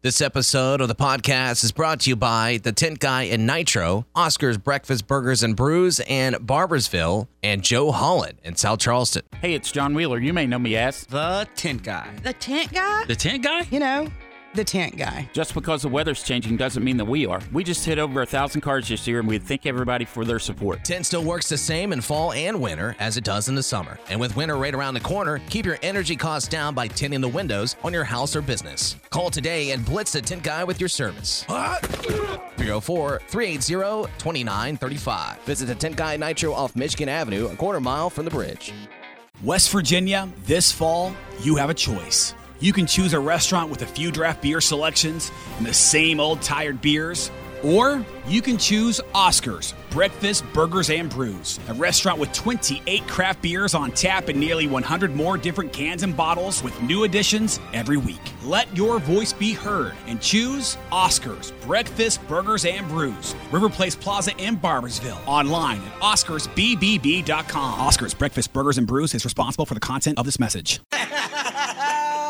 This episode of the podcast is brought to you by The Tent Guy and Nitro, Oscar's Breakfast Burgers and Brews in Barboursville, and Joe Holland in South Charleston. Hey, it's John Wheeler. You may know me as. The tent guy. The tent guy? The tent guy? You know, the tent guy. Just because the weather's changing doesn't mean that we are. We just hit over a thousand cars this year, and we thank everybody for their support. Tent still works the same in fall and winter as it does in the summer. And with winter right around the corner, keep your energy costs down by tinting the windows on your house or business. Call today and blitz the tent guy with your service. 304 380 2935. Visit the Tent Guy Nitro off Michigan Avenue, a quarter mile from the bridge. West Virginia, this fall, you have a choice. You can choose a restaurant with a few draft beer selections and the same old tired beers, or you can choose Oscars, Breakfast, Burgers, and Brews, a restaurant with 28 craft beers on tap and nearly 100 more different cans and bottles with new additions every week. Let your voice be heard and choose Oscars, Breakfast, Burgers, and Brews, River Place Plaza in Barboursville. Online at OscarsBBB.com. Oscars, Breakfast, Burgers, and Brews is responsible for the content of this message.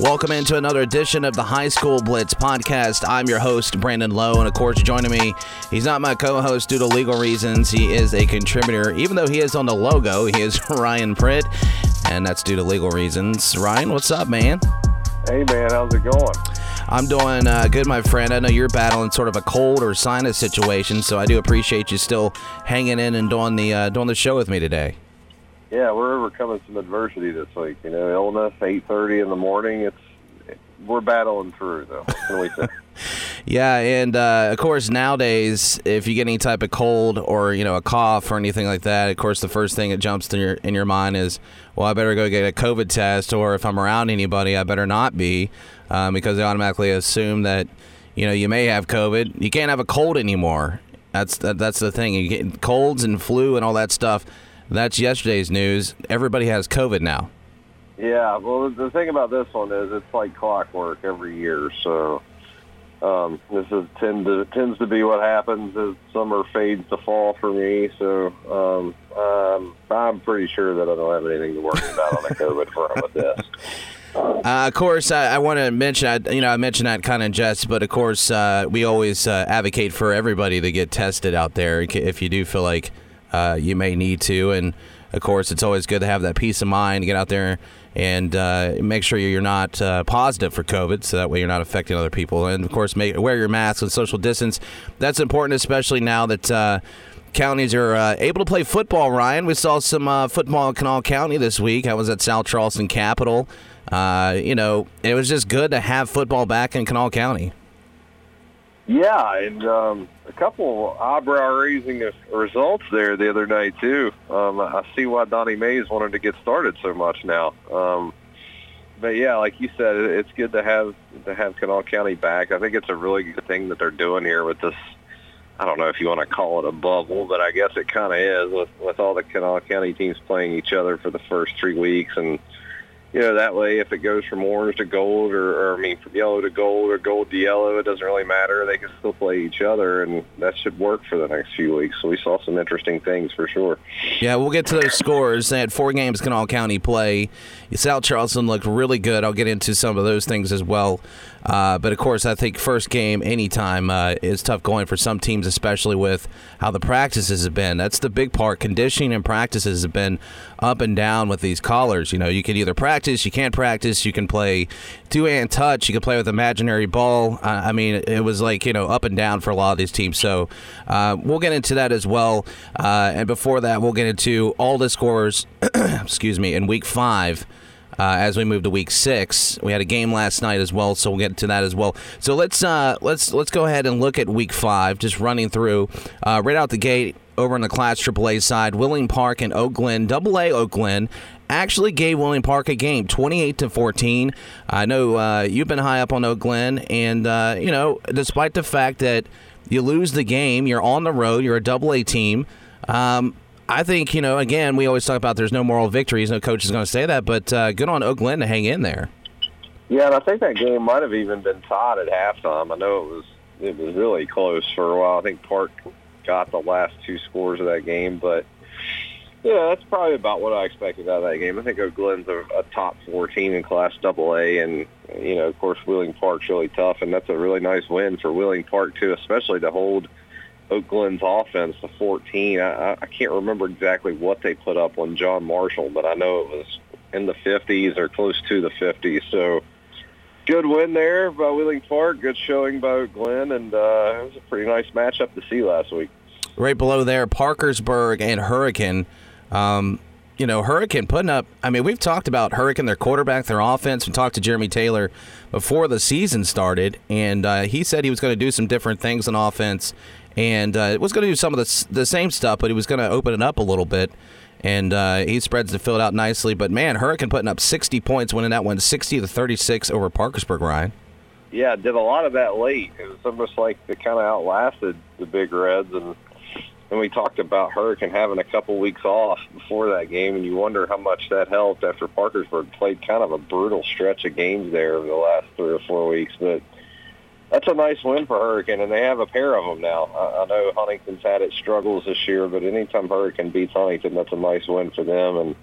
Welcome into another edition of the High School Blitz podcast. I'm your host, Brandon Lowe, and of course, joining me, he's not my co host due to legal reasons. He is a contributor, even though he is on the logo, he is Ryan Pritt, and that's due to legal reasons. Ryan, what's up, man? Hey man, how's it going? I'm doing uh, good, my friend. I know you're battling sort of a cold or sinus situation, so I do appreciate you still hanging in and doing the uh, doing the show with me today. Yeah, we're overcoming some adversity this week. You know, illness, eight thirty in the morning. It's we're battling through though. Can we say? Yeah, and uh, of course nowadays, if you get any type of cold or you know a cough or anything like that, of course the first thing that jumps in your in your mind is, well, I better go get a COVID test, or if I'm around anybody, I better not be, um, because they automatically assume that you know you may have COVID. You can't have a cold anymore. That's that, that's the thing. You get colds and flu and all that stuff. That's yesterday's news. Everybody has COVID now. yeah. Well, the thing about this one is it's like clockwork every year. So um, this is tend to tends to be what happens as summer fades to fall for me. So um, um, I'm pretty sure that I don't have anything to worry about on the COVID front with this. Uh, of course, I, I want to mention, I, you know, I mentioned that kind of in jest, but of course, uh, we always uh, advocate for everybody to get tested out there if you do feel like uh, you may need to. And of course, it's always good to have that peace of mind to get out there and uh, make sure you're not uh, positive for COVID, so that way you're not affecting other people. And of course, wear your mask and social distance. That's important, especially now that. Uh, Counties are uh, able to play football. Ryan, we saw some uh, football in Kanawha County this week. I was at South Charleston Capital. Uh, you know, it was just good to have football back in Kanawha County. Yeah, and um, a couple eyebrow-raising results there the other night too. Um, I see why Donnie Mays wanted to get started so much now. Um, but yeah, like you said, it's good to have to have Kanawha County back. I think it's a really good thing that they're doing here with this. I don't know if you want to call it a bubble, but I guess it kind of is with with all the Kanawha County teams playing each other for the first three weeks and you know, that way if it goes from orange to gold or, or I mean from yellow to gold or gold to yellow, it doesn't really matter. They can still play each other and that should work for the next few weeks. So we saw some interesting things for sure. Yeah, we'll get to those scores. They had four games Kanawha County play. South Charleston looked really good. I'll get into some of those things as well. Uh, but of course, I think first game anytime uh, is tough going for some teams, especially with how the practices have been. That's the big part. Conditioning and practices have been up and down with these callers. You know, you can either practice, you can't practice, you can play two and touch, you can play with imaginary ball. Uh, I mean, it was like you know up and down for a lot of these teams. So uh, we'll get into that as well. Uh, and before that, we'll get into all the scores. excuse me, in week five uh, as we move to week six. We had a game last night as well, so we'll get to that as well. So let's uh, let's let's go ahead and look at week five, just running through uh, right out the gate over on the Class AAA side. Wheeling Park and Oak Glen, Double A Oak Glen. Actually gave Wheeling Park a game, twenty-eight to fourteen. I know uh, you've been high up on Oak Glen, and uh, you know, despite the fact that you lose the game, you're on the road, you're a Double A team. Um, I think you know. Again, we always talk about there's no moral victories. No coach is going to say that, but uh, good on Oak Glen to hang in there. Yeah, and I think that game might have even been tied at halftime. I know it was it was really close for a while. I think Park got the last two scores of that game, but yeah, that's probably about what I expected out of that game. I think Oak Glen's a, a top four team in Class Double A, and you know, of course, Wheeling Park's really tough, and that's a really nice win for Wheeling Park too, especially to hold Oak Glen's offense to 14. I, I can't remember exactly what they put up on John Marshall, but I know it was in the 50s or close to the 50s. So good win there by Wheeling Park. Good showing by Oak Glen, and uh, it was a pretty nice matchup to see last week. Right below there, Parkersburg and Hurricane. Um, you know, Hurricane putting up. I mean, we've talked about Hurricane, their quarterback, their offense, and talked to Jeremy Taylor before the season started, and uh, he said he was going to do some different things on offense, and uh, was going to do some of the the same stuff, but he was going to open it up a little bit. And uh, he spreads the field out nicely, but man, Hurricane putting up 60 points, winning that one 60 to 36 over Parkersburg. Ryan. Yeah, did a lot of that late. It was almost like they kind of outlasted the Big Reds, and and we talked about Hurricane having a couple weeks off before that game, and you wonder how much that helped after Parkersburg played kind of a brutal stretch of games there over the last three or four weeks. But that's a nice win for Hurricane, and they have a pair of them now. I, I know Huntington's had its struggles this year, but anytime Hurricane beats Huntington, that's a nice win for them. And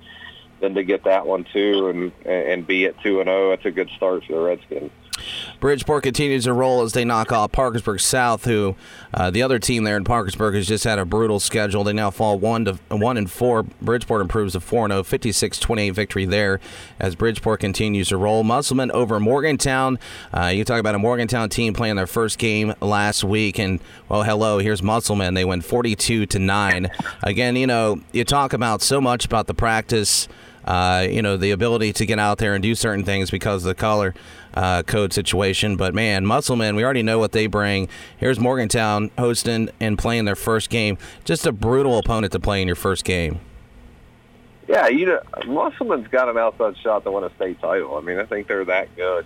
then to get that one too, and and be at two and zero, oh, that's a good start for the Redskins. Bridgeport continues to roll as they knock off Parkersburg South, who uh, the other team there in Parkersburg has just had a brutal schedule. They now fall one to one and four. Bridgeport improves to 4 0, 56-28 victory there as Bridgeport continues to roll. Musselman over Morgantown. Uh, you talk about a Morgantown team playing their first game last week, and well, hello, here's Musselman. They win 42 to nine. Again, you know, you talk about so much about the practice. Uh, you know, the ability to get out there and do certain things because of the color uh, code situation. But man, Musselman, we already know what they bring. Here's Morgantown hosting and playing their first game. Just a brutal opponent to play in your first game. Yeah, you know, Musselman's got an outside shot to win a state title. I mean, I think they're that good,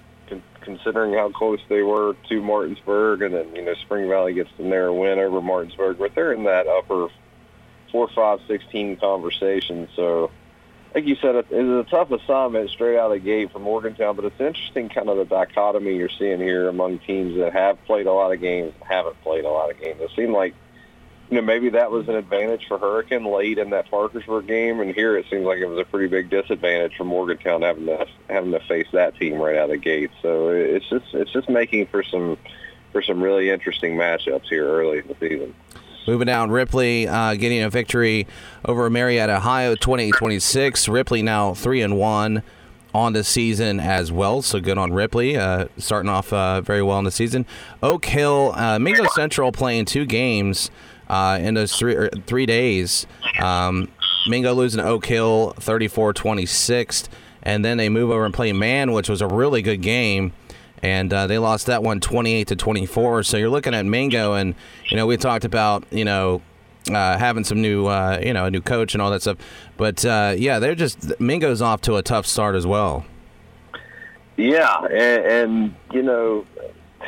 considering how close they were to Martinsburg, and then you know Spring Valley gets the narrow win over Martinsburg, but they're in that upper four, five, sixteen conversation. So like you said, it was a tough assignment straight out of the gate for Morgantown, but it's interesting kind of the dichotomy you're seeing here among teams that have played a lot of games and haven't played a lot of games. It seemed like, you know, maybe that was an advantage for Hurricane late in that Parkersburg game, and here it seems like it was a pretty big disadvantage for Morgantown having to having to face that team right out of the gate. So it's just it's just making for some for some really interesting matchups here early in the season. Moving down, Ripley uh, getting a victory over Marietta, Ohio, 28-26. Ripley now three and one on the season as well. So good on Ripley, uh, starting off uh, very well in the season. Oak Hill, uh, Mingo Central playing two games uh, in those three er, three days. Um, Mingo losing Oak Hill 34-26, and then they move over and play Man, which was a really good game and uh, they lost that one 28 to 24. So you're looking at Mingo, and you know we talked about you know uh, having some new uh, you know a new coach and all that stuff, but uh, yeah, they're just Mingo's off to a tough start as well. Yeah, and, and you know.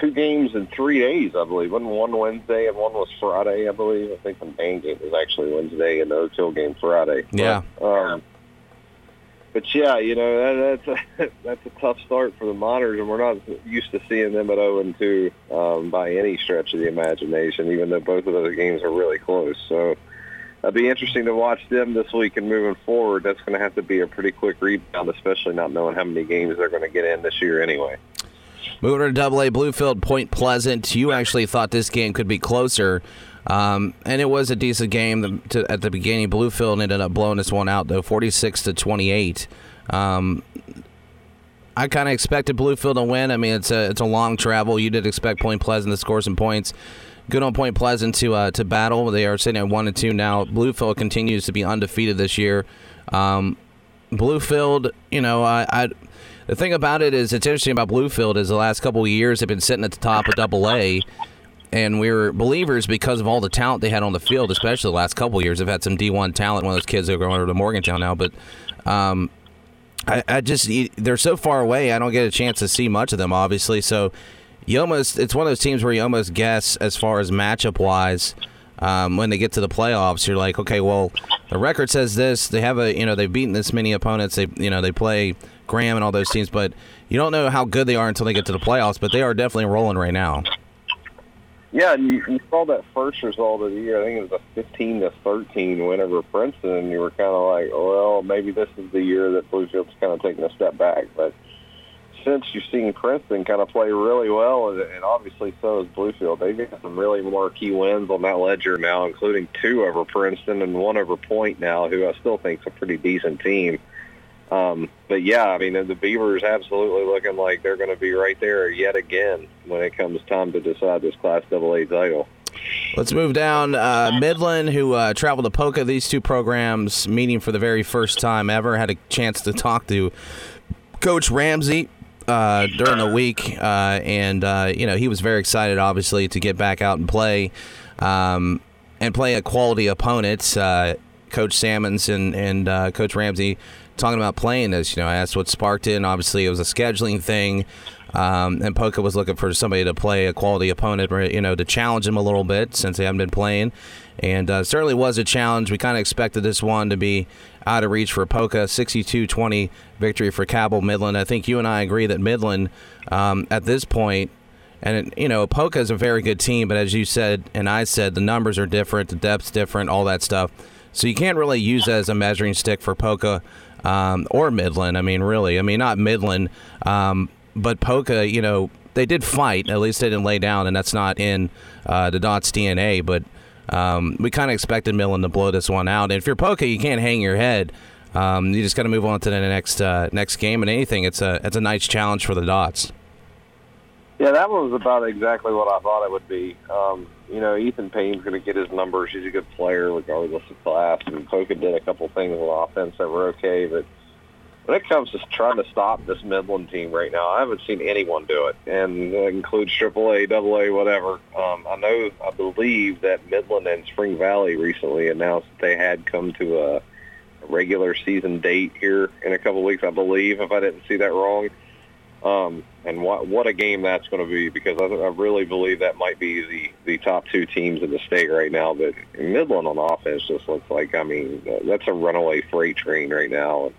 Two games in three days, I believe. One one Wednesday and one was Friday, I believe. I think the main game was actually Wednesday and the Hill game Friday. Yeah. um, but yeah, you know that, that's a, that's a tough start for the Monarchs, and we're not used to seeing them at 0 and 2 um, by any stretch of the imagination. Even though both of those games are really close, so it'll be interesting to watch them this week and moving forward. That's going to have to be a pretty quick rebound, especially not knowing how many games they're going to get in this year anyway. Moving to Double A, Bluefield, Point Pleasant. You actually thought this game could be closer. Um, and it was a decent game to, at the beginning. Bluefield ended up blowing this one out though, forty six to twenty eight. Um, I kind of expected Bluefield to win. I mean, it's a it's a long travel. You did expect Point Pleasant to score some points. Good on Point Pleasant to uh, to battle. They are sitting at one and two now. Bluefield continues to be undefeated this year. Um, Bluefield, you know, I, I the thing about it is it's interesting about Bluefield is the last couple of years they've been sitting at the top of Double A and we were believers because of all the talent they had on the field, especially the last couple years. They've had some D1 talent. One of those kids that are going over to Morgantown now, but um, I, I, just they're so far away. I don't get a chance to see much of them, obviously. So you almost it's one of those teams where you almost guess as far as matchup wise. Um, when they get to the playoffs, you're like, okay, well, the record says this. They have a you know they've beaten this many opponents. They you know they play Graham and all those teams, but you don't know how good they are until they get to the playoffs. But they are definitely rolling right now. Yeah, and you, you saw that first result of the year. I think it was a 15 to 13 win over Princeton, and you were kind of like, well, maybe this is the year that Bluefield's kind of taking a step back. But since you've seen Princeton kind of play really well, and, and obviously so has Bluefield, they've got some really marquee wins on that ledger now, including two over Princeton and one over Point now, who I still think is a pretty decent team. Um, but yeah, I mean, the Beavers absolutely looking like they're going to be right there yet again when it comes time to decide this Class AA title. Let's move down. Uh, Midland, who uh, traveled to Poca, these two programs meeting for the very first time ever, had a chance to talk to Coach Ramsey uh, during the week, uh, and uh, you know he was very excited, obviously, to get back out and play, um, and play a quality opponent. Uh, Coach Salmons and and Coach Ramsey talking about playing this. You know, I asked what sparked it. And obviously, it was a scheduling thing. Um, and Poca was looking for somebody to play a quality opponent, you know, to challenge him a little bit since they haven't been playing. And uh, certainly was a challenge. We kind of expected this one to be out of reach for Poca. 62-20 victory for Cabell Midland. I think you and I agree that Midland, um, at this point, and you know, Poca is a very good team, but as you said and I said, the numbers are different, the depth's different, all that stuff. So you can't really use that as a measuring stick for Poca um, or Midland. I mean, really, I mean, not Midland, um, but Poca. You know, they did fight. At least they didn't lay down, and that's not in uh, the Dots DNA. But um, we kind of expected Midland to blow this one out. And if you're Poca, you can't hang your head. Um, you just got to move on to the next uh, next game. And anything, it's a it's a nice challenge for the Dots. Yeah, that was about exactly what I thought it would be. Um, you know, Ethan Payne's going to get his numbers. He's a good player regardless of class. And Poca did a couple things on offense that were okay. But when it comes to trying to stop this Midland team right now, I haven't seen anyone do it. And that includes AAA, AA, whatever. Um, I know, I believe that Midland and Spring Valley recently announced that they had come to a regular season date here in a couple weeks, I believe, if I didn't see that wrong. Um, and what what a game that's going to be because I, I really believe that might be the the top two teams in the state right now. But Midland on offense just looks like I mean that's a runaway freight train right now. And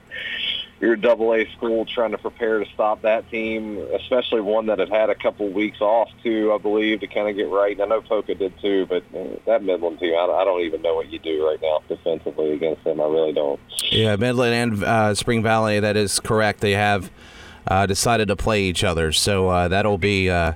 you're a double A school trying to prepare to stop that team, especially one that had had a couple weeks off too, I believe, to kind of get right. And I know Poca did too, but uh, that Midland team, I, I don't even know what you do right now defensively against them. I really don't. Yeah, Midland and uh, Spring Valley, that is correct. They have uh, decided to play each other. So uh, that'll be uh,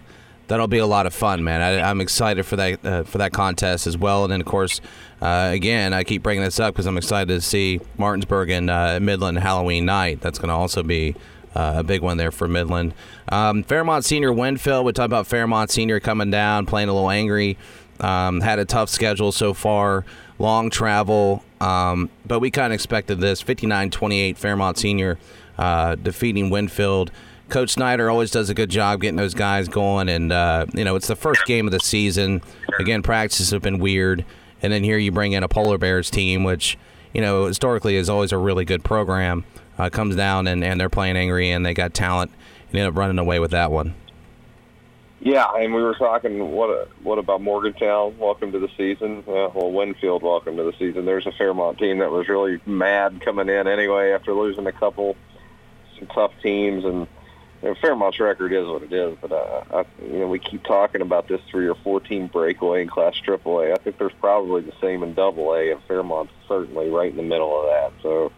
that'll be a lot of fun, man. I, am excited for that uh, for that contest as well. And then of course, uh, again, I keep bringing this up because I'm excited to see Martinsburg and uh, Midland Halloween night. That's going to also be. a big one there for Midland. Um, Fairmont Senior Winfield. We talked about Fairmont Senior coming down, playing a little angry. Um, had a tough schedule so far, long travel, um, but we kind of expected this. 59 28 Fairmont Senior uh, defeating Winfield. Coach Snyder always does a good job getting those guys going, and uh, you know it's the first game of the season. Again, practices have been weird, and then here you bring in a Polar Bears team, which you know historically is always a really good program. Uh, comes down and, and they're playing angry, and they got talent, and end up running away with that one. Yeah, and we were talking what what about Morgantown? Welcome to the season. Uh, well, Winfield, welcome to the season. There's a Fairmont team that was really mad coming in anyway after losing a couple some tough teams, and you know, Fairmont's record is what it is. But uh, I, you know, we keep talking about this three or four team breakaway in Class AAA. I think there's probably the same in Double A, and Fairmont's certainly right in the middle of that. So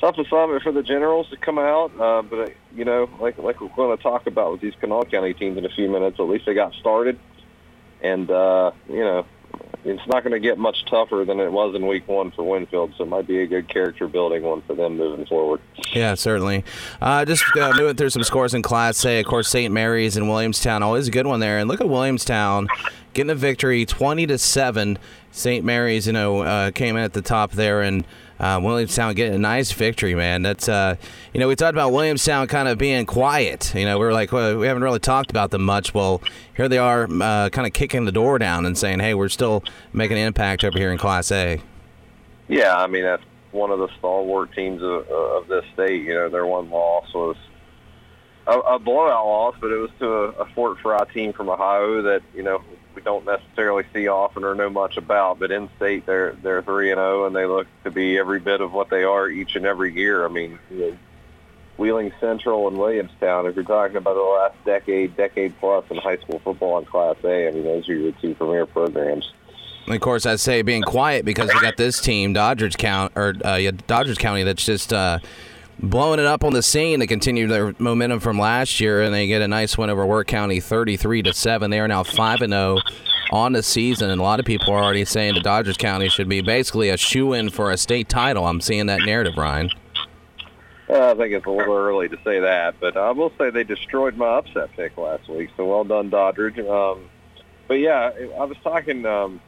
tough assignment for the Generals to come out. Uh, but uh, you know, like like we're going to talk about with these Kanawha County teams in a few minutes, at least they got started. And uh, you know, it's not going to get much tougher than it was in week one for Winfield, so it might be a good character building one for them moving forward. Yeah, certainly. Uh, just uh, moving through some scores in Class A. Of course, St. Mary's and Williamstown, always a good one there. And look at Williamstown getting a victory, twenty to seven. St. Mary's, you know, uh, came in at the top there and uh, Williamstown getting a nice victory, man. That's uh, you know we talked about Williamstown kind of being quiet. You know we are like well, we haven't really talked about them much. Well, here they are, uh, kind of kicking the door down and saying, hey, we're still making an impact over here in Class A. Yeah, I mean that's one of the stalwart teams of, of this state. You know their one loss was a, a blowout loss, but it was to a, a Fort Frye team from Ohio that you know we don't necessarily see often or know much about. But in state, they're they're three and zero, and they look to be every bit of what they are each and every year. I mean, you know, Wheeling Central and Williamstown. If you're talking about the last decade, decade plus in high school football in Class A, I mean, those are your two premier programs. And of course, I say being quiet because you got this team, Doddridge County, or uh, Doddridge County, that's just uh, blowing it up on the scene. They continue their momentum from last year, and they get a nice win over Wirt County, thirty-three to seven. They are now five and zero on the season, and a lot of people are already saying that Doddridge County should be basically a shoe in for a state title. I'm seeing that narrative, Ryan. Uh, I think it's a little early to say that, but I will say they destroyed my upset pick last week. So well done, Doddridge. Um, but yeah, I was talking um,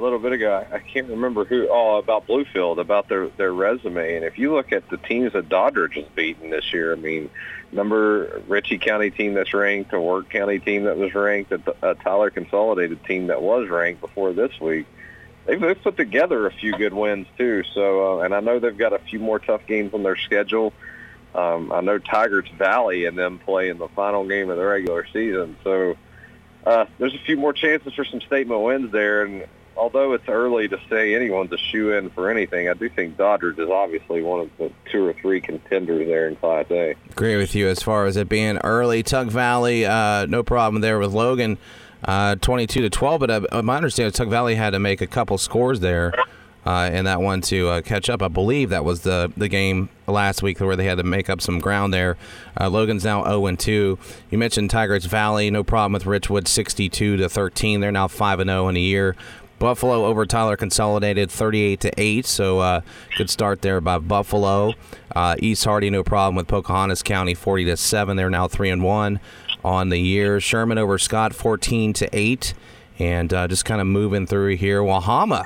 a little bit ago. I can't remember who. Oh, about Bluefield, about their their resume. And if you look at the teams that Doddridge has beaten this year, I mean, number Ritchie County team that's ranked, a Wirt County team that was ranked, a, a Tyler Consolidated team that was ranked before this week. They've, they've put together a few good wins too. So, uh, and I know they've got a few more tough games on their schedule. Um, I know Tygarts Valley and them play in the final game of the regular season. So, uh, there's a few more chances for some statement wins there. And although it's early to say anyone's a shoe in for anything, I do think Doddridge is obviously one of the two or three contenders there in Class A. Agree with you as far as it being early. Tug Valley, uh, no problem there with Logan, uh, 22 to 12. But uh, my understanding, Tug Valley had to make a couple scores there. Uh, in that one to uh, catch up, I believe that was the the game last week where they had to make up some ground there. Uh, Logan's now 0 and 2. You mentioned Tygarts Valley, no problem with Richwood, 62 to 13. They're now 5 and 0 in a year. Buffalo over Tyler Consolidated 38 to 8, so uh, good start there by Buffalo. Uh, East Hardy no problem with Pocahontas County 40 to 7. They're now 3 and 1 on the year. Sherman over Scott 14 to 8 and uh, just kind of moving through here. Wahama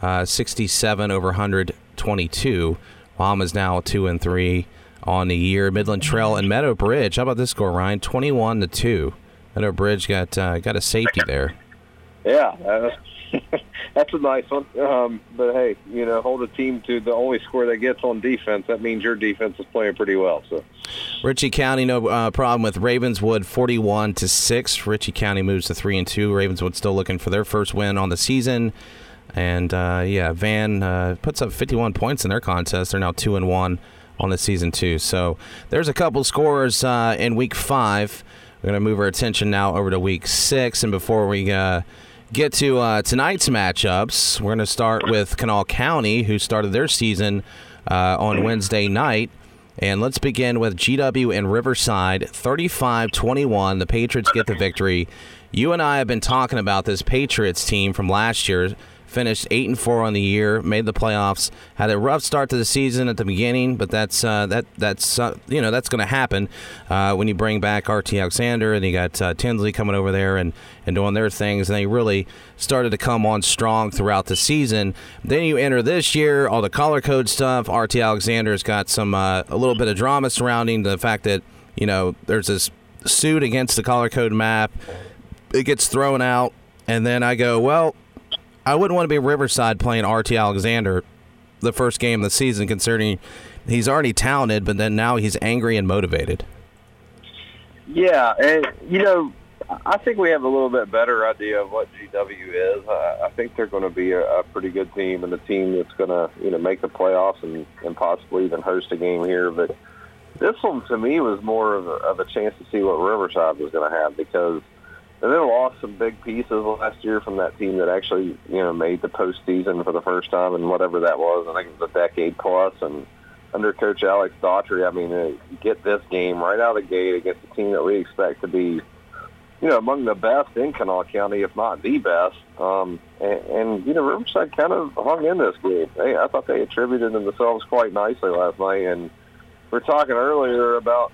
uh, 67 over 122. Wahama's now 2 and 3 on the year. Midland Trail and Meadow Bridge. How about this score, Ryan? 21 to 2. Meadow Bridge got uh, got a safety there. Yeah, that's a nice one. Um, but hey, you know, hold a team to the only score that gets on defense. That means your defense is playing pretty well. So, Ritchie County, no uh, problem with Ravenswood, forty-one to six. Ritchie County moves to three and two. Ravenswood still looking for their first win on the season. And uh, yeah, Van uh, puts up fifty-one points in their contest. They're now two and one on the season too. So there's a couple scores uh, in week five. We're gonna move our attention now over to week six, and before we uh, get to uh, tonight's matchups. We're going to start with Kanawha County, who started their season uh, on Wednesday night. And let's begin with GW and Riverside, 35 21. The Patriots get the victory. You and I have been talking about this Patriots team from last year finished eight and four on the year, made the playoffs, had a rough start to the season at the beginning, but that's uh, that that's uh, you know that's going to happen uh, when you bring back RT Alexander and you got uh, Tinsley coming over there and and doing their things, and they really started to come on strong throughout the season. Then you enter this year, all the color code stuff. RT Alexander's got some uh, a little bit of drama surrounding the fact that you know there's this suit against the color code map. It gets thrown out, and then I go, well, I wouldn't want to be Riverside playing RT Alexander the first game of the season, considering he's already talented, but then now he's angry and motivated. Yeah, and you know, I think we have a little bit better idea of what GW is. I think they're going to be a, a pretty good team and a team that's going to, you know, make the playoffs and, and possibly even host a game here. But this one to me was more of a, of a chance to see what Riverside was going to have because they lost some big pieces last year from that team that actually, you know, made the postseason for the first time in whatever that was. I think it was a decade plus. And under Coach Alex Daughtry, I mean, uh, get this game right out of the gate against a team that we expect to be, you know, among the best in Kanawha County, if not the best. Um, and, and, you know, Riverside kind of hung in this game. They, I thought they attributed themselves quite nicely last night. And we are talking earlier about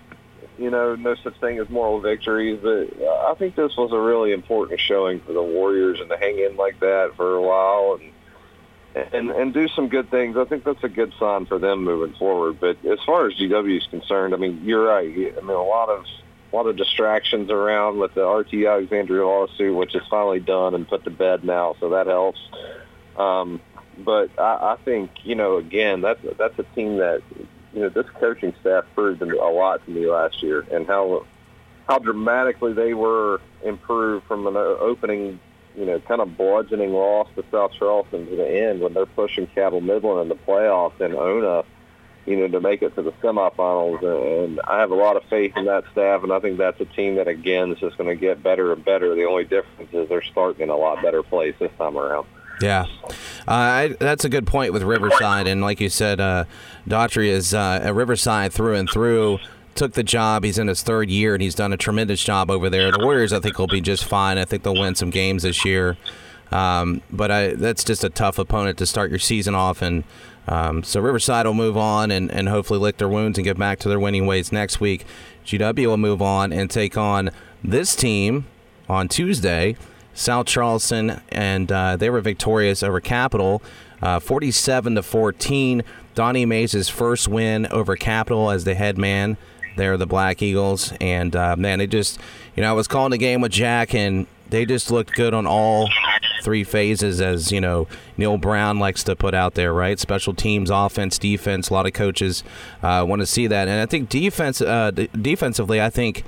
you know, no such thing as moral victories, but I think this was a really important showing for the Warriors and to hang in like that for a while and and and do some good things. I think that's a good sign for them moving forward. But as far as GW is concerned, I mean, you're right. I mean, a lot of a lot of distractions around with the RT Alexander lawsuit, which is finally done and put to bed now, so that helps. Um, but I, I think you know, again, that's that's a team that you know, this coaching staff proved a lot to me last year, and how how dramatically they were improved from an opening, you know, kind of bludgeoning loss to South Charleston to the end when they're pushing Cabell Midland in the playoffs and Ona, you know, to make it to the semifinals. And I have a lot of faith in that staff, and I think that's a team that again is just going to get better and better. The only difference is they're starting in a lot better place this time around. Yeah, uh, I, that's a good point with Riverside, and like you said, uh, Daughtry is uh, a Riverside through and through. Took the job. He's in his third year, and he's done a tremendous job over there. The Warriors, I think, will be just fine. I think they'll win some games this year. Um, but I, that's just a tough opponent to start your season off, and um, so Riverside will move on and, and hopefully lick their wounds and get back to their winning ways next week. GW will move on and take on this team on Tuesday. South Charleston, and uh, they were victorious over Capital, uh, 47 to 14. Donnie Mays' first win over Capital as the head man. They're the Black Eagles, and uh, man, they just, you know, I was calling the game with Jack, and they just looked good on all three phases, as you know, Neil Brown likes to put out there, right? Special teams, offense, defense. A lot of coaches uh, want to see that, and I think defense, uh, defensively, I think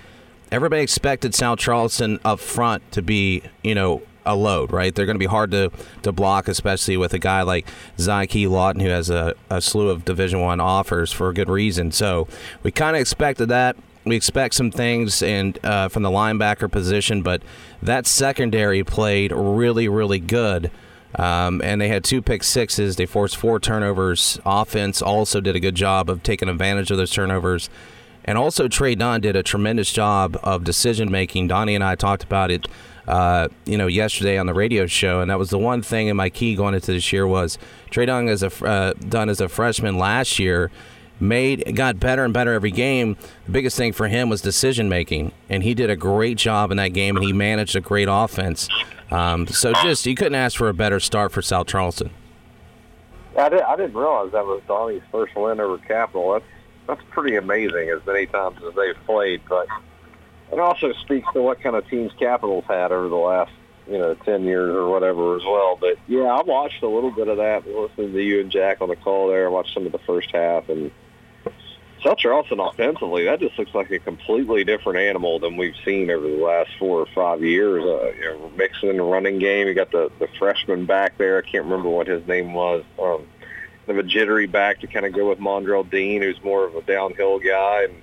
everybody expected South Charleston up front to be, you know, a load, right? They're going to be hard to, to block, especially with a guy like Zyke Lawton, who has a, a slew of Division One offers for a good reason. So we kind of expected that. We expect some things and uh, from the linebacker position, but that secondary played really, really good. Um, and they had two pick sixes. They forced four turnovers. Offense also did a good job of taking advantage of those turnovers. And also, Trey Dunn did a tremendous job of decision making. Donnie and I talked about it, uh, you know, yesterday on the radio show, and that was the one thing in my key going into this year was Trey Dunn as a uh, Dunn as a freshman last year made got better and better every game. The biggest thing for him was decision making, and he did a great job in that game, and he managed a great offense. Um, so just you couldn't ask for a better start for South Charleston. I, did, I didn't realize that was Donnie's first win over Capital. That's that's pretty amazing as many times as they've played. But it also speaks to what kind of teams Capitals had over the last you know ten years or whatever as well. But yeah, I watched a little bit of that. Listening to you and Jack on the call there, I watched some of the first half and. South Charleston offensively, that just looks like a completely different animal than we've seen over the last four or five years. Uh, you know, mixing in the running game, you got the the freshman back there. I can't remember what his name was. Um, of a jittery back to kind of go with Mondrell Dean, who's more of a downhill guy, and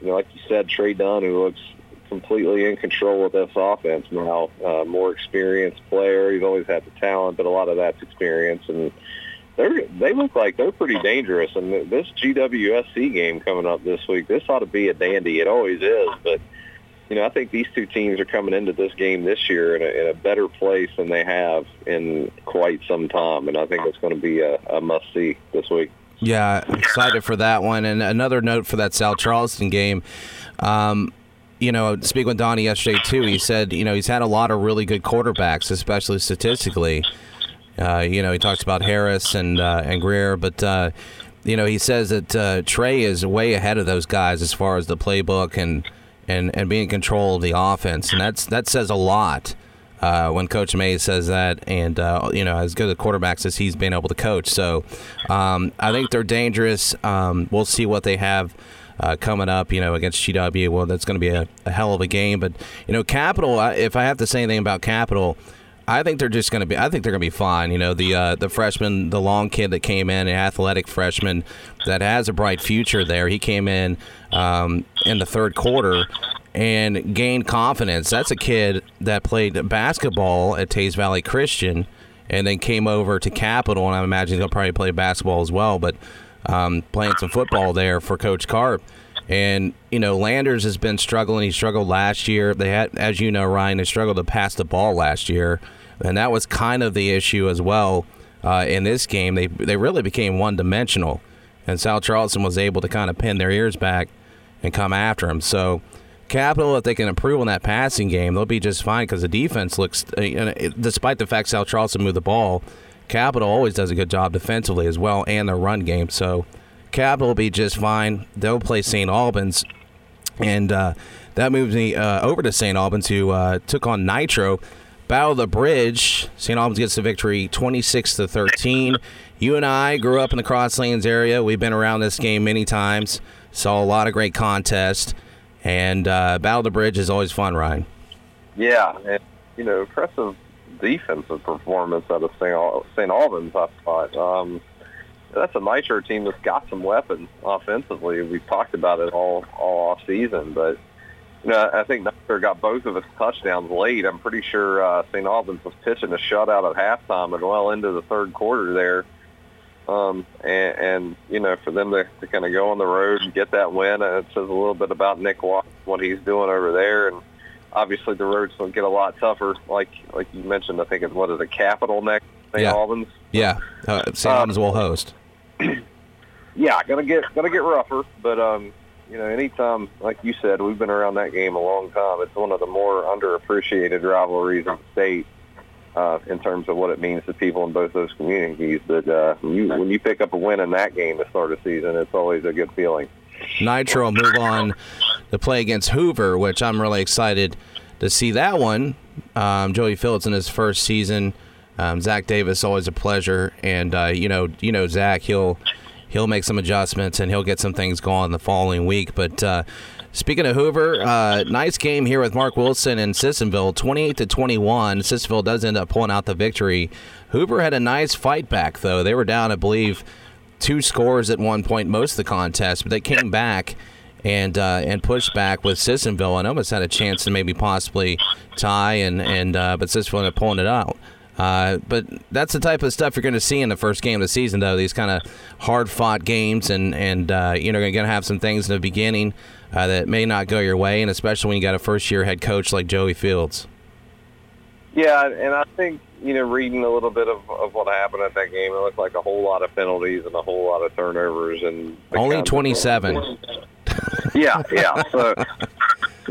you know, like you said, Trey Dunn, who looks completely in control of this offense now. Uh, more experienced player. He's always had the talent, but a lot of that's experience, and they're they look like they're pretty dangerous. And this GWSC game coming up this week, this ought to be a dandy. It always is, but you know, I think these two teams are coming into this game this year in a, in a better place than they have in quite some time, and I think it's going to be a, a must see this week. Yeah, excited for that one. And another note for that South Charleston game. Um, you know, speaking with Donnie yesterday too, he said, you know, he's had a lot of really good quarterbacks, especially statistically. Uh, you know, he talks about Harris and uh, and Greer, but uh, you know, he says that uh, Trey is way ahead of those guys as far as the playbook and and, and being in control of the offense, and that's that says a lot. Uh, when Coach May says that, and uh, you know, as good a quarterbacks as he's been able to coach, so um, I think they're dangerous. Um, we'll see what they have uh, coming up, you know, against GW. Well, that's going to be a, a, hell of a game. But you know, Capital. If I have to say anything about Capital, I think they're just going to be. I think they're going to be fine. You know, the uh, the freshman, the long kid that came in, an athletic freshman that has a bright future. There, he came in um, in the third quarter and gained confidence. That's a kid that played basketball at Teays Valley Christian, and then came over to Capital, and I imagine he'll probably play basketball as well. But um, playing some football there for Coach Carp. And you know, Landers has been struggling. He struggled last year. They had, as you know, Ryan, they struggled to pass the ball last year and that was kind of the issue as well uh, in this game. They they really became one dimensional, and South Charleston was able to kind of pin their ears back and come after him. So. Capital, if they can improve on that passing game, they'll be just fine because the defense looks, uh, despite the fact South Charleston moved the ball, Capital always does a good job defensively as well and their run game. So Capital will be just fine. They'll play St. Albans, and uh, that moves me uh, over to St. Albans, who uh, took on Nitro. Battle of the Bridge. St. Albans gets the victory 26 to 13. you and I grew up in the Crosslanes area. We've been around this game many times. Saw a lot of great contests, and uh, Battle of the Bridge is always fun, Ryan. Yeah, and you know, impressive defensive performance out of St. Albans. I thought um, that's a Nitro team that's got some weapons offensively. We've talked about it all all off season, but you know, I think Nitro got both of its touchdowns late. I'm pretty sure uh, St. Albans was pitching a shutout at halftime and well into the third quarter there. Um, and, and, you know, for them to, to kind of go on the road and get that win, uh, it says a little bit about Nick Watt, what he's doing over there. And obviously the roads will get a lot tougher. Like like you mentioned, I think it's, what is it, Capital next, St. Yeah. Albans? Yeah, uh, St. Um, Albans will host. yeah, gonna get gonna get rougher, but um, you know, anytime like you said, we've been around that game a long time. It's one of the more underappreciated rivalries in the state uh, in terms of what it means to people in both those communities. But uh, when you when you pick up a win in that game to start a season, it's always a good feeling. Nitro move on to play against Hoover, which I'm really excited to see that one. Um, Joey Phillips in his first season. Um, Zach Davis always a pleasure, and uh, you know, you know Zach, he'll he'll make some adjustments and he'll get some things going the following week. But uh, speaking of Hoover, uh, nice game here with Mark Wilson and Sissonville, 28 to 21. Sissonville does end up pulling out the victory. Hoover had a nice fight back though. They were down, I believe, two scores at one point most of the contest, but they came back and uh, and pushed back with Sissonville and almost had a chance to maybe possibly tie and and uh, but Sissonville ended up pulling it out. Uh, but that's the type of stuff you're going to see in the first game of the season, though. These kind of hard fought games, and and uh, you know, you're going to have some things in the beginning uh, that may not go your way, and especially when you got a first year head coach like Joey Fields. Yeah, and I think you know, reading a little bit of, of what happened at that game, it looked like a whole lot of penalties and a whole lot of turnovers, and Only 27. yeah, yeah. So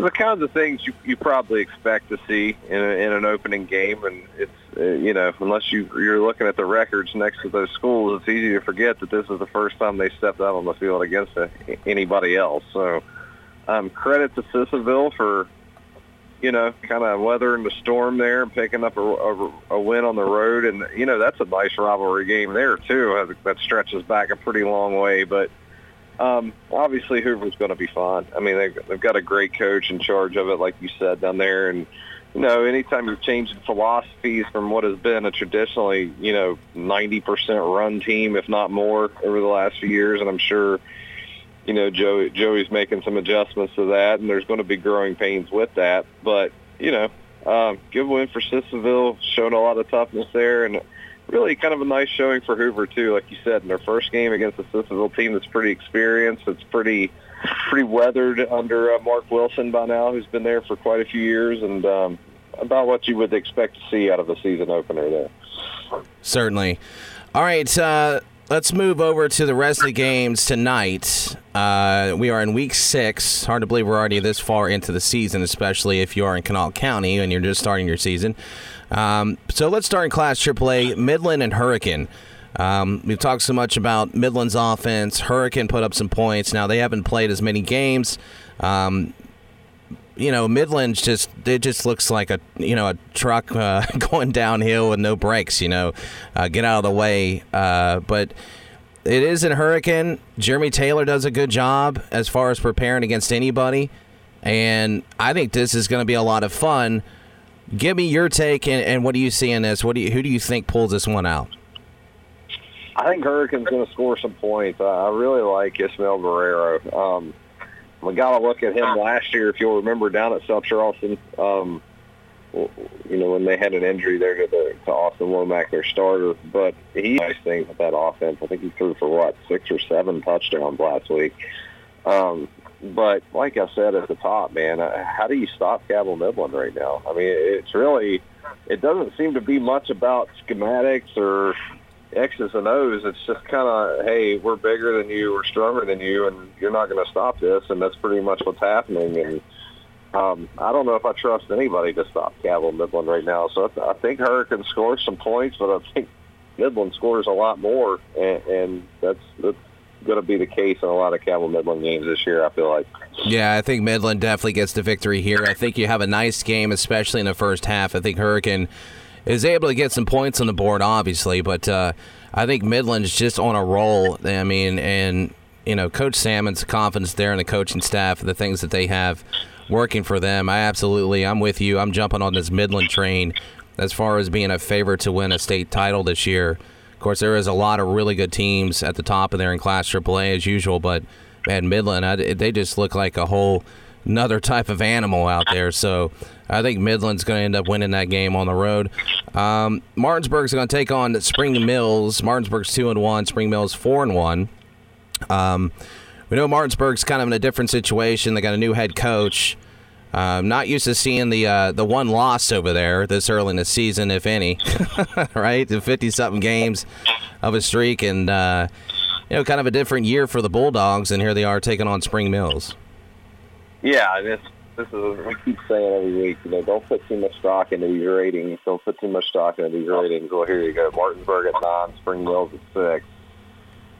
the kinds of things you, you probably expect to see in, a, in an opening game, and it's uh, you know unless you you're looking at the records next to those schools, it's easy to forget that this is the first time they stepped out on the field against a, anybody else. So um, credit to Sissonville for you know kind of weathering the storm there and picking up a, a, a win on the road, and you know that's a nice rivalry game there too. That stretches back a pretty long way, but. Um, obviously, Hoover's going to be fine. I mean, they've, they've got a great coach in charge of it, like you said down there. And you know, anytime you're changing philosophies from what has been a traditionally, you know, 90% run team, if not more, over the last few years, and I'm sure, you know, Joey Joey's making some adjustments to that, and there's going to be growing pains with that. But you know, um, good win for Sissonville, showing a lot of toughness there, and really kind of a nice showing for Hoover too. Like you said, in their first game against a Sissonville team that's pretty experienced, it's pretty pretty weathered under uh, Mark Wilson by now, who's been there for quite a few years, and um, about what you would expect to see out of the season opener there. Certainly. All right, uh, let's move over to the rest of the games tonight. Uh, we are in week six. Hard to believe we're already this far into the season, especially if you are in Kanawha County and you're just starting your season. Um, so let's start in Class AAA, Midland and Hurricane. Um, we've talked so much about Midland's offense. Hurricane put up some points. Now they haven't played as many games. Um, you know, Midland's just it just looks like a you know a truck uh, going downhill with no brakes. You know, uh, get out of the way. Uh, but it is in Hurricane. Jeremy Taylor does a good job as far as preparing against anybody, and I think this is going to be a lot of fun. Give me your take, and, and what do you see in this? What do you, who do you think pulls this one out? I think Hurricane's going to score some points. I I really like Ismael Guerrero. Um, we got to look at him last year, if you'll remember, down at South Charleston. Um, you know, when they had an injury there to, the, to Austin Womack, their starter. But he nice things with that offense. I think he threw for what six or seven touchdowns last week. Um, but like I said at the top, man, uh, how do you stop Cabell Midland right now? I mean, it's really, it doesn't seem to be much about schematics or X's and O's. It's just kind of, hey, we're bigger than you, we're stronger than you, and you're not going to stop this. And that's pretty much what's happening. And um, I don't know if I trust anybody to stop Cabell Midland right now. So I, I think Hurricane scores some points, but I think Midland scores a lot more, and, and that's that's going to be the case in a lot of Cabell Midland games this year. I feel like. Yeah, I think Midland definitely gets the victory here. I think you have a nice game, especially in the first half. I think Hurricane is able to get some points on the board, obviously, but uh, I think Midland's just on a roll. I mean, and you know, Coach Salmon's confidence there in the coaching staff, and the things that they have working for them. I absolutely, I'm with you. I'm jumping on this Midland train as far as being a favorite to win a state title this year. Of course, there is a lot of really good teams at the top of there in Class AAA as usual, but man, Midland, I, they just look like a whole another type of animal out there. So I think Midland's going to end up winning that game on the road. Um, Martinsburg's going to take on Spring Mills. Martinsburg's two and one. Spring Mills four and one. Um, we know Martinsburg's kind of in a different situation. They got a new head coach. Um, not used to seeing the uh, the one loss over there this early in the season, if any, right? The fifty something games of a streak, and uh, you know, kind of a different year for the Bulldogs, and here they are taking on Spring Mills. Yeah, this this is what we keep saying every week. You know, don't put too much stock into these ratings. Don't put too much stock into these ratings. Well, here you go. Martinsburg at nine, Spring Mills at six.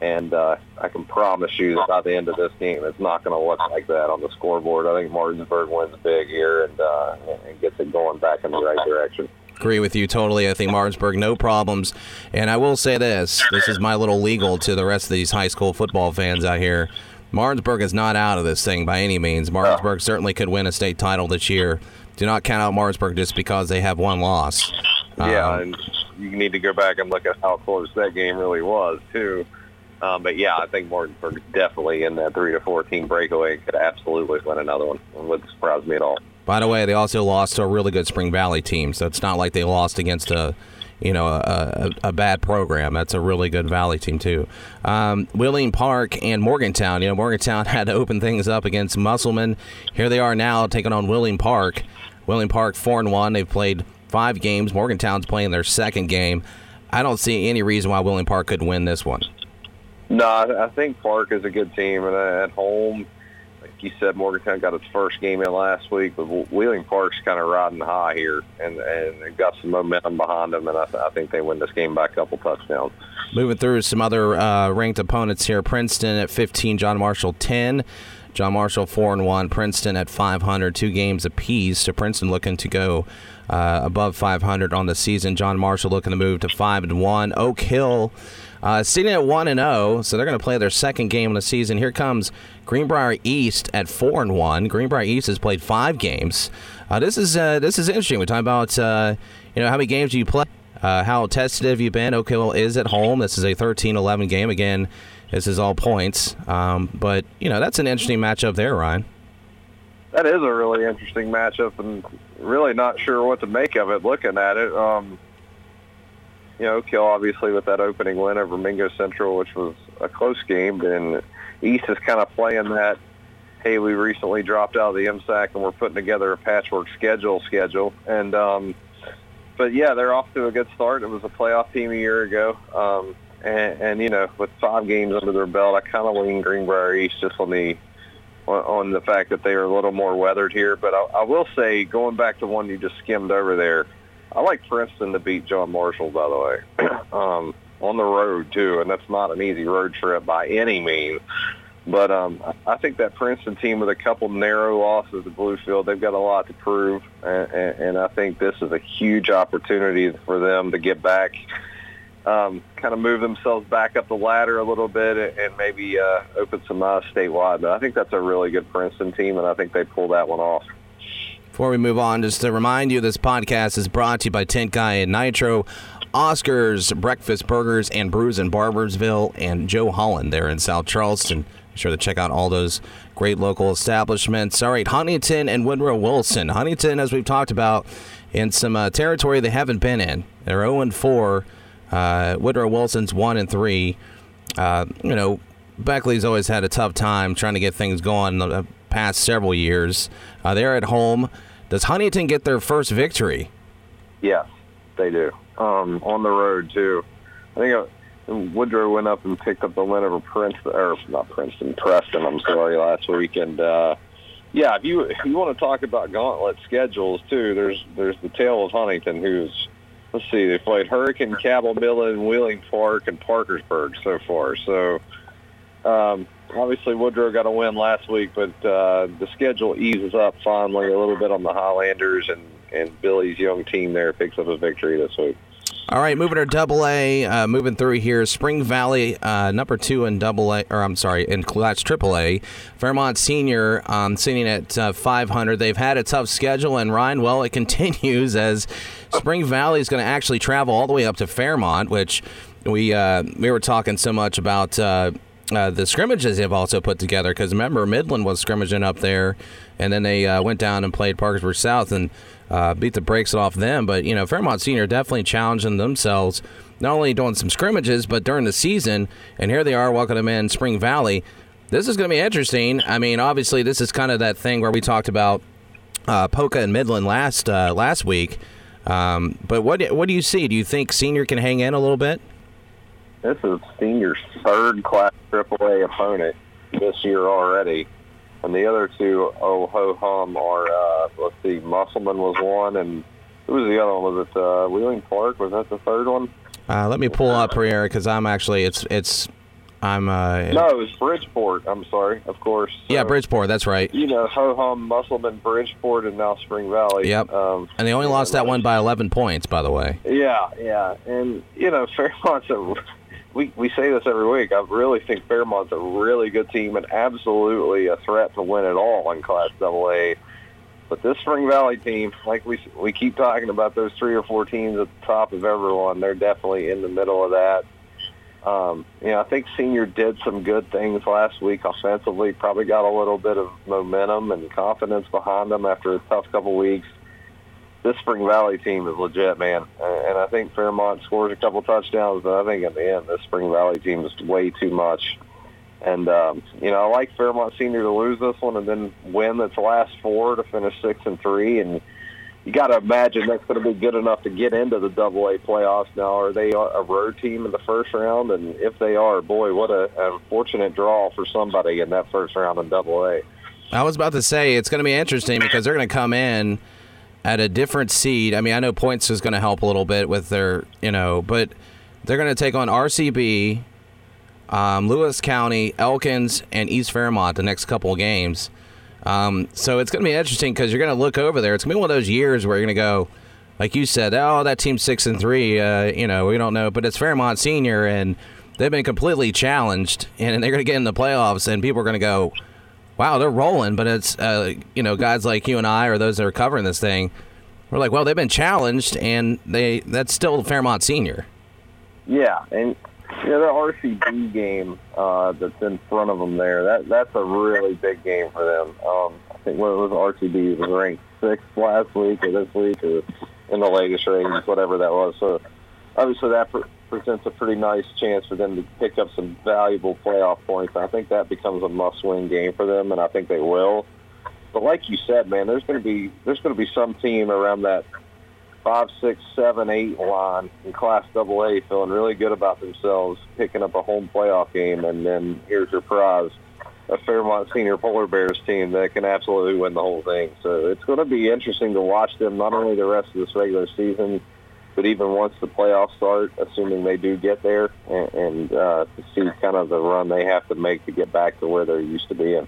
And uh, I can promise you that by the end of this game, it's not going to look like that on the scoreboard. I think Martinsburg wins big here and, uh, and gets it going back in the right direction. Agree with you totally. I think Martinsburg, no problems. And I will say this this is my little legal to the rest of these high school football fans out here. Martinsburg is not out of this thing by any means. Martinsburg certainly could win a state title this year. Do not count out Martinsburg just because they have one loss. Yeah, Um, and you need to go back and look at how close that game really was, too. Um, but yeah, I think Martinsburg is definitely in that three to fourteen breakaway and could absolutely win another one. It wouldn't surprise me at all. By the way, they also lost to a really good Spring Valley team, so it's not like they lost against a, you know, a, a, a bad program. That's a really good Valley team too. Um, Wheeling Park and Morgantown. You know, Morgantown had to open things up against Musselman. Here they are now taking on Wheeling Park. Wheeling Park four and one. They've played five games. Morgantown's playing their second game. I don't see any reason why Wheeling Park could win this one. No, I think Park is a good team, and uh, at home, like you said, Morgantown got its first game in last week, but Wheeling Park's kind of riding high here, and and got some momentum behind them, and I, I think they win this game by a couple touchdowns. Moving through some other uh, ranked opponents here. Princeton at 15, John Marshall 10. John Marshall 4 and 1, Princeton at 500, two games apiece. So Princeton looking to go uh, above 500 on the season. John Marshall looking to move to 5 and 1. Oak Hill uh, sitting at 1 and 0, so they're going to play their second game of the season. Here comes Greenbrier East at 4 and 1. Greenbrier East has played 5 games. Uh, this is uh, this is interesting. We're talking about uh, you know how many games do you play? Uh, how tested have you been? Oak Hill is at home. This is a 13-11 game. Again, this is all points. Um, but, you know, that's an interesting matchup there, Ryan. That is a really interesting matchup, and really not sure what to make of it. Looking at it, um, you know, Oak Hill obviously with that opening win over Mingo Central, which was a close game, and East is kind of playing that. Hey, we recently dropped out of the MSAC, and we're putting together a patchwork schedule. Schedule, and um, but yeah, they're off to a good start. It was a playoff team a year ago, um, and, and you know, with five games under their belt, I kind of lean Greenbrier East just on the on, the fact that they are a little more weathered here. But I, I will say, going back to one you just skimmed over there, I like Princeton to beat John Marshall, by the way, um, on the road too, and that's not an easy road trip by any means. But um, I think that Princeton team with a couple narrow losses to Bluefield, they've got a lot to prove, and, and, and I think this is a huge opportunity for them to get back, um, kind of move themselves back up the ladder a little bit, and maybe uh, open some eyes statewide. But I think that's a really good Princeton team, and I think they pull that one off. Before we move on, just to remind you, this podcast is brought to you by Tent Guy and Nitro, Oscars, Breakfast Burgers, and Brews in Barboursville, and Joe Holland there in South Charleston. Be sure to check out all those great local establishments. All right, Huntington and Woodrow Wilson. Huntington, as we've talked about, in some uh, territory they haven't been in. They're 0 and 4. Uh, Woodrow Wilson's 1 and 3. Uh, you know, Beckley's always had a tough time trying to get things going in the past several years. Uh, they're at home. Does Huntington get their first victory? Yes, they do. Um, on the road too. I think uh, Woodrow went up and picked up the win over Princeton, or not Princeton, Preston. I'm sorry, last week. And uh, yeah, if you if you want to talk about gauntlet schedules too, there's there's the tale of Huntington, who's let's see, they played Hurricane, Cabell Midland, Wheeling Park, and Parkersburg so far. So um, obviously Woodrow got a win last week, but uh, the schedule eases up finally a little bit on the Highlanders, and and Billy's young team there picks up a victory this week. All right, moving to Double A, uh, moving through here. Spring Valley, uh, number two in Double A, or I'm sorry, in Class Triple A. Fairmont Senior um, sitting at uh, 500. They've had a tough schedule, and Ryan, well, it continues as Spring Valley is going to actually travel all the way up to Fairmont, which we uh, we were talking so much about. Uh, the scrimmages they've also put together because remember Midland was scrimmaging up there, and then they uh, went down and played Parkersburg South and uh, beat the brakes off them. But you know Fairmont Senior definitely challenging themselves, not only doing some scrimmages but during the season. And here they are welcoming in Spring Valley. This is going to be interesting. I mean, obviously this is kind of that thing where we talked about uh, Poca and Midland last uh, last week. Um, but what what do you see? Do you think Senior can hang in a little bit? This is Senior's third class AAA opponent this year already. And the other two, oh ho hum, are uh, let's see, Musselman was one, and who was the other one? Was it uh, Wheeling Park? Was that the third one? Uh, let me pull up here because I'm actually it's it's I'm uh No, it was Bridgeport. I'm sorry, of course. yeah Bridgeport. That's right. You know, ho hum, Musselman, Bridgeport, and now Spring Valley. Yep. Um, And they only lost that one by 11 points, by the way. Yeah, yeah, and you know Fairmont's a. We we say this every week. I really think Fairmont's a really good team and absolutely a threat to win it all in Class AA. But this Spring Valley team, like we we keep talking about those three or four teams at the top of everyone, they're definitely in the middle of that. Um, you know, I think Senior did some good things last week offensively. Probably got a little bit of momentum and confidence behind them after a tough couple weeks this Spring Valley team is legit, man. And I think Fairmont scores a couple touchdowns, but I think in the end, this Spring Valley team is way too much. And um, you know, I like Fairmont Senior to lose this one and then win its last four to finish six and three. And you got to imagine that's going to be good enough to get into the Double A playoffs. Now, are they a road team in the first round? And if they are, boy, what a, a fortunate draw for somebody in that first round in Double A. I was about to say it's going to be interesting because they're going to come in at a different seed. I mean, I know points is going to help a little bit with their, you know, but they're going to take on RCB, um, Lewis County, Elkins, and East Fairmont the next couple of games. Um, so it's going to be interesting because you're going to look over there. It's going to be one of those years where you're going to go, like you said, oh, that team's six and three. Uh, you know, we don't know, but it's Fairmont Senior, and they've been completely challenged, and they're going to get in the playoffs, and people are going to go, wow, they're rolling. But it's uh, you know guys like you and I or those that are covering this thing. We're like, well, they've been challenged, and they that's still Fairmont Senior. Yeah, and you know the RCB game uh, that's in front of them there. That that's a really big game for them. Um, I think what was RCB was ranked sixth last week or this week or in the latest ratings, whatever that was. So obviously that presents a pretty nice chance for them to pick up some valuable playoff points. I think that becomes a must-win game for them, and I think they will. But like you said, man, there's going to be there's going to be some team around that five, six, seven, eight line in Class Double A feeling really good about themselves, picking up a home playoff game, and then here's your prize, a Fairmont Senior Polar Bears team that can absolutely win the whole thing. So it's going to be interesting to watch them not only the rest of this regular season, but even once the playoffs start, assuming they do get there, and, and uh, to see kind of the run they have to make to get back to where they're used to being.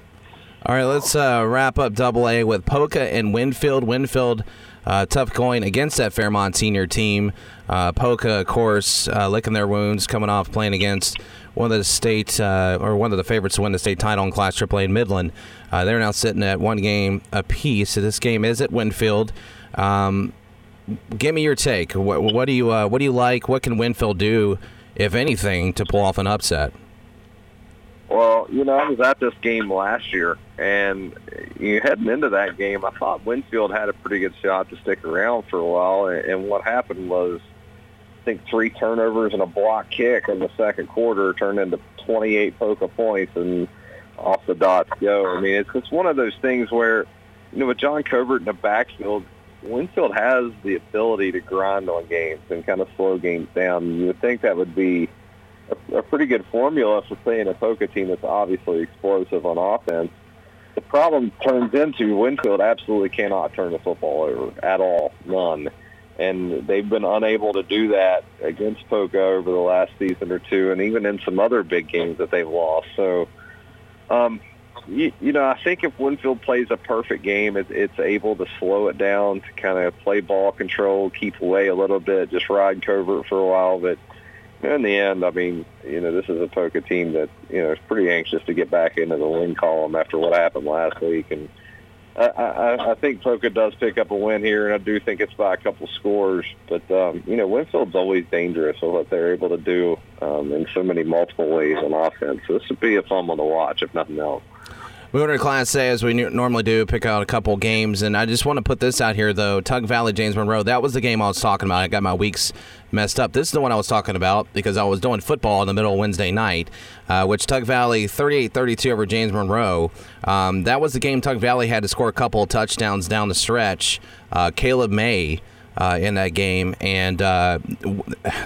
All right, let's uh, wrap up Double A with Poca and Winfield. Winfield, uh, tough going against that Fairmont senior team. Uh, Poca, of course, uh, licking their wounds, coming off playing against one of the state uh, or one of the favorites to win the state title in Class AAA in Midland. They're now sitting at one game apiece. So this game is at Winfield. Um, give me your take. What, what do you uh, what do you like? What can Winfield do, if anything, to pull off an upset? Well, you know, I was at this game last year, and you heading into that game, I thought Winfield had a pretty good shot to stick around for a while. And, what happened was, I think three turnovers and a block kick in the second quarter turned into 28 Poca points, and off the dots go. I mean, it's just one of those things where, you know, with John Covert in the backfield, Winfield has the ability to grind on games and kind of slow games down. You would think that would be a, a pretty good formula for playing a Poca team that's obviously explosive on offense. The problem turns into Winfield absolutely cannot turn the football over at all, none. And they've been unable to do that against Poca over the last season or two, and even in some other big games that they've lost. So, um, you, you know, I think if Winfield plays a perfect game, it, it's able to slow it down to kind of play ball control, keep away a little bit, just ride covert for a while. But in the end, I mean, you know, this is a Poca team that you know is pretty anxious to get back into the win column after what happened last week, and I, I, I think Poca does pick up a win here, and I do think it's by a couple scores. But um, you know, Winfield's always dangerous with what they're able to do um, in so many multiple ways on offense. So this would be a fun one to watch, if nothing else. Moving to Class A, as we normally do, pick out a couple games. And I just want to put this out here, though. Tug Valley, James Monroe, that was the game I was talking about. I got my weeks messed up. This is the one I was talking about because I was doing football in the middle of Wednesday night, uh, which Tug Valley 38 32 over James Monroe. Um, that was the game Tug Valley had to score a couple of touchdowns down the stretch. Uh, Caleb May. Uh, in that game, and uh,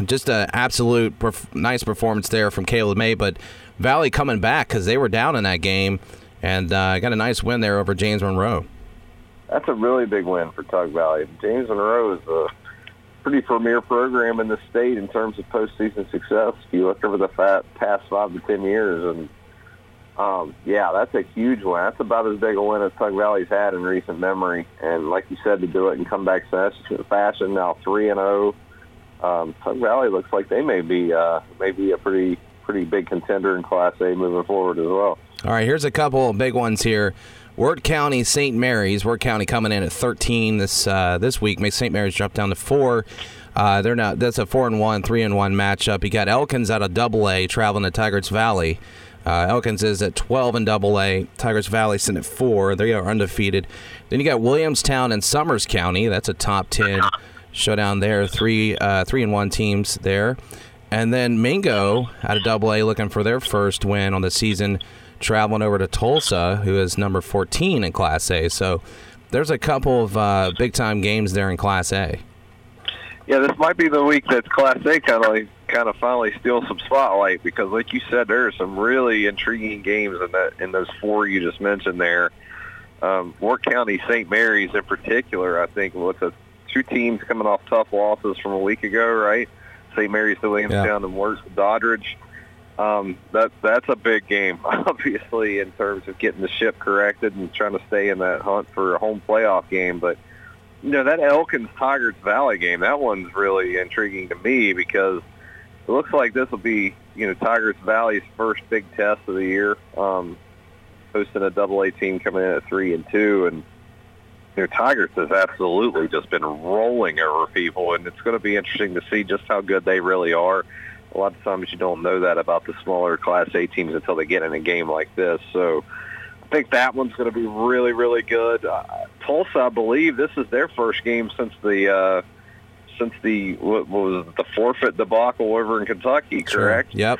just an absolute perf- nice performance there from Caleb May. But Valley coming back because they were down in that game and uh, got a nice win there over James Monroe. That's a really big win for Tug Valley. James Monroe is a pretty premier program in the state in terms of postseason success. If you look over the past five to ten years, and um, yeah, that's a huge win. That's about as big a win as Tug Valley's had in recent memory. And like you said, to do it and come back fashion now three and zero. Oh, um, Tug Valley looks like they may be uh, may be a pretty pretty big contender in Class A moving forward as well. All right, here's a couple of big ones here. Wirt County, St. Mary's. Wirt County coming in at 13 this uh, this week. Makes St. Mary's drop down to four. Uh, they're not. That's a four and one, three and one matchup. You got Elkins out of Double A traveling to Tygarts Valley. Uh, Elkins is at 12 and Double A. Tygarts Valley sitting at four. They are undefeated. Then you got Williamstown and Summers County. That's a top 10 showdown there. Three uh, three and one teams there. And then Mingo out of Double A looking for their first win on the season traveling over to Tolsia, who is number 14 in Class A. So there's a couple of uh, big time games there in Class A. Yeah, this might be the week that Class A kind of like, kind of finally steals some spotlight because, like you said, there are some really intriguing games in that in those four you just mentioned there. Um, County, St. Mary's in particular, I think, with the two teams coming off tough losses from a week ago, right? St. Mary's to Williamstown yeah. and Wirt Doddridge um, that that's a big game, obviously, in terms of getting the ship corrected and trying to stay in that hunt for a home playoff game. But you know that Elkins Tygarts Valley game, that one's really intriguing to me because it looks like this will be you know Tygarts Valley's first big test of the year, um, hosting a Double A team coming in at three and two, and you know Tygarts has absolutely just been rolling over people, and it's going to be interesting to see just how good they really are a lot of times you don't know that about the smaller Class A teams until they get in a game like this. So I think that one's going to be really, really good. Uh, Tolsia, I believe this is their first game since the uh, since the what was it, the forfeit debacle over in Kentucky, correct? Sure. Yep.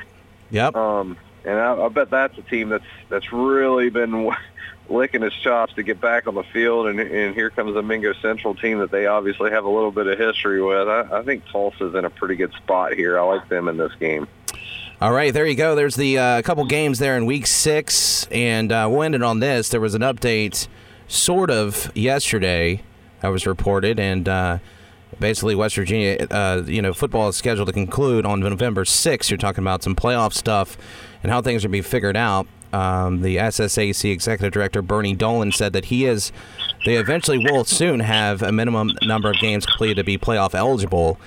Yep. Um, and I, I bet that's a team that's that's really been licking his chops to get back on the field. And, and here comes the Mingo Central team that they obviously have a little bit of history with. I, I think Tolsia's in a pretty good spot here. I like them in this game. All right, there you go. There's the uh, couple games there in week six, and uh, we'll end it on this. There was an update, sort of, yesterday that was reported, and uh, basically West Virginia, uh, you know, football is scheduled to conclude on November 6th. You're talking about some playoff stuff and how things are being figured out um, the SSAC executive director Bernie Dolan said that he is they eventually will soon have a minimum number of games completed to be playoff eligible.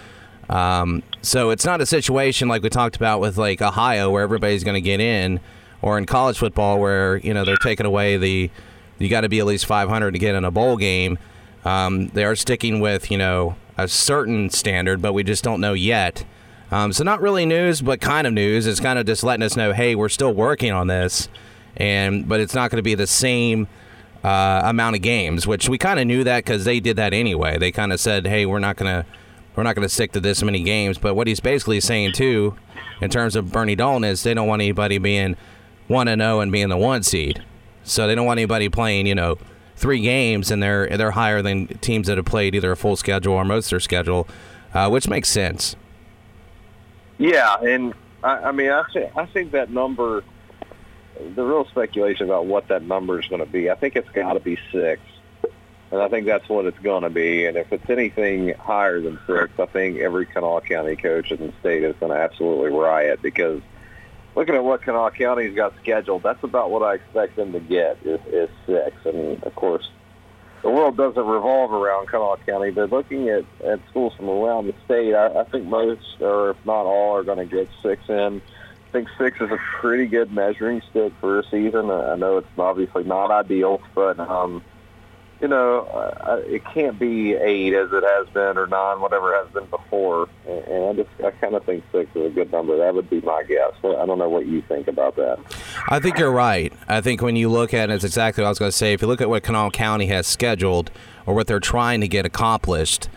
Um, so it's not a situation like we talked about with like Ohio where everybody's going to get in, or in college football where you know they're taking away the you got to be at least 500 to get in a bowl game. Um, they are sticking with you know a certain standard, but we just don't know yet. Um, so not really news, but kind of news. It's kind of just letting us know, hey, we're still working on this, and but it's not going to be the same uh, amount of games, which we kind of knew that because they did that anyway. They kind of said, hey, we're not gonna we're not gonna stick to this many games. But what he's basically saying too, in terms of Bernie Dolan, is they don't want anybody being one and zero oh and being the one seed. So they don't want anybody playing, you know, three games and they're they're higher than teams that have played either a full schedule or most of their schedule, uh, which makes sense. Yeah, and I, I mean, I think I think that number, the real speculation about what that number is going to be. I think it's got to be six, and I think that's what it's going to be. And if it's anything higher than six, I think every Kanawha County coach in the state is going to absolutely riot because looking at what Kanawha County's got scheduled, that's about what I expect them to get is, is six. And of course, the world doesn't revolve around Kanawha County, but looking at, at schools from around the state, I, I think most, or if not all, are going to get six in. I think six is a pretty good measuring stick for a season. I know it's obviously not ideal, but um, you know, it can't be eight as it has been or nine, whatever has been before. And, I just, I kind of think six is a good number. That would be my guess. I don't know what you think about that. I think you're right. I think when you look at it, it's exactly what I was going to say. If you look at what Kanawha County has scheduled or what they're trying to get accomplished,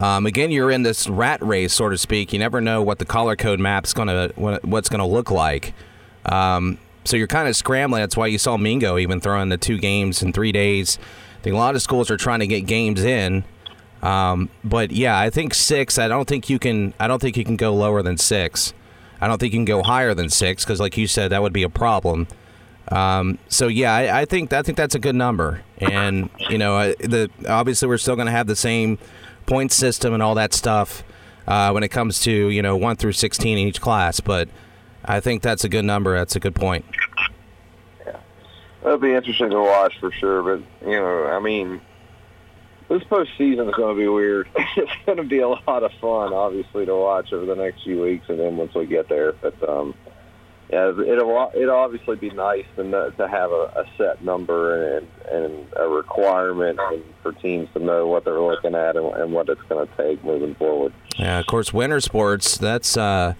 um, again, you're in this rat race, so to speak. You never know what the color code map's going to, what's going to look like. Um, so you're kind of scrambling. That's why you saw Mingo even throwing the two games in three days think a lot of schools are trying to get games in. Um, but yeah, I think six. I don't think you can. I don't think you can go lower than six. I don't think you can go higher than six because, like you said, that would be a problem. Um, so yeah, I, I, think I think that's a good number. And you know, the obviously we're still going to have the same point system and all that stuff uh, when it comes to you know one through sixteen in each class. But I think that's a good number. That's a good point. It'll be interesting to watch for sure. But you know, I mean, this postseason is going to be weird. it's going to be a lot of fun, obviously, to watch over the next few weeks, and then once we get there. But um, yeah, it'll it'll obviously be nice to to have a, a set number and and a requirement for teams to know what they're looking at and, and what it's going to take moving forward. Yeah, of course, winter sports. That's uh,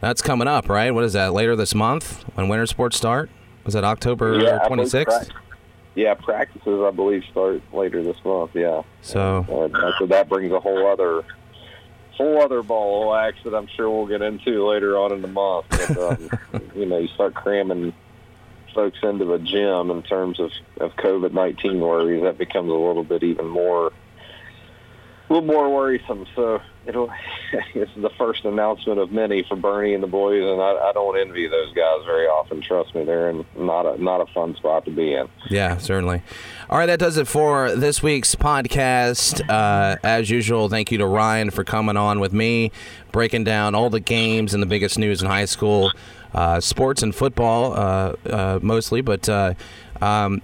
that's coming up, right? What is that? Later this month when winter sports start. Was that October twenty sixth? Yeah, practices I believe start later this month. Yeah. So uh, so that brings a whole other whole other ball of wax that I'm sure we'll get into later on in the month. But, um, you know, you start cramming folks into the gym in terms of of COVID nineteen worries. That becomes a little bit even more a little more worrisome. So it'll this is the first announcement of many for Bernie and the boys, and I, I don't envy those guys very often. Trust me, they're in not a not a fun spot to be in. Yeah, certainly. All right, that does it for this week's podcast. Uh, as usual, thank you to Ryan for coming on with me, breaking down all the games and the biggest news in high school. Uh, sports and football, uh, uh mostly, but uh, um,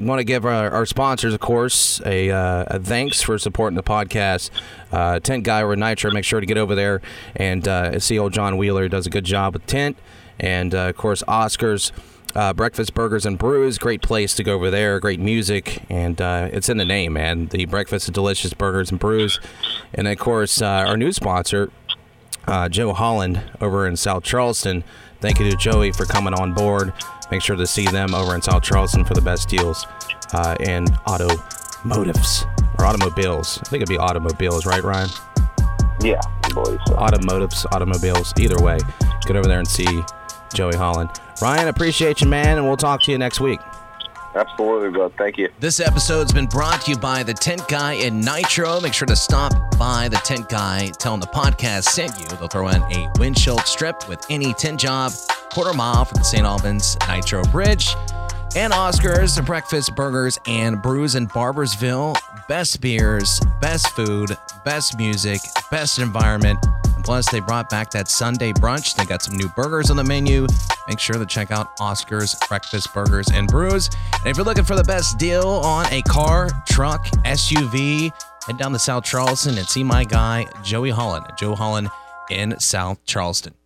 want to give our, our, sponsors, of course, a, uh, a, thanks for supporting the podcast. Uh, Tent Guy or Nitro, make sure to get over there and uh, see old John Wheeler does a good job with tent. And uh, of course, Oscars. Uh, breakfast burgers and brews great place to go over there great music and uh, it's in the name man the breakfast of delicious burgers and brews and of course our new sponsor joe holland over in south charleston thank you to joey for coming on board Make sure to see them over in South Charleston for the best deals uh, in automotives or automobiles. I think it'd be automobiles, right, Ryan? Yeah, I believe so. Automotives, automobiles. Either way, get over there and see Joey Holland. Ryan, appreciate you, man, and we'll talk to you next week. Absolutely, bud. Thank you. This episode's been brought to you by the Tent Guy in Nitro. Make sure to stop by the Tent Guy, tell them the podcast sent you. They'll throw in a windshield strip with any tent job quarter mile from the St. Albans Nitro Bridge. And Oscars, breakfast, burgers, and brews in Barboursville. Best beers, best food, best music, best environment. Plus, they brought back that Sunday brunch. They got some new burgers on the menu. Make sure to check out Oscars, breakfast, burgers, and brews. And if you're looking for the best deal on a car, truck, SUV, head down to South Charleston and see my guy, Joey Holland, Joe Holland in South Charleston.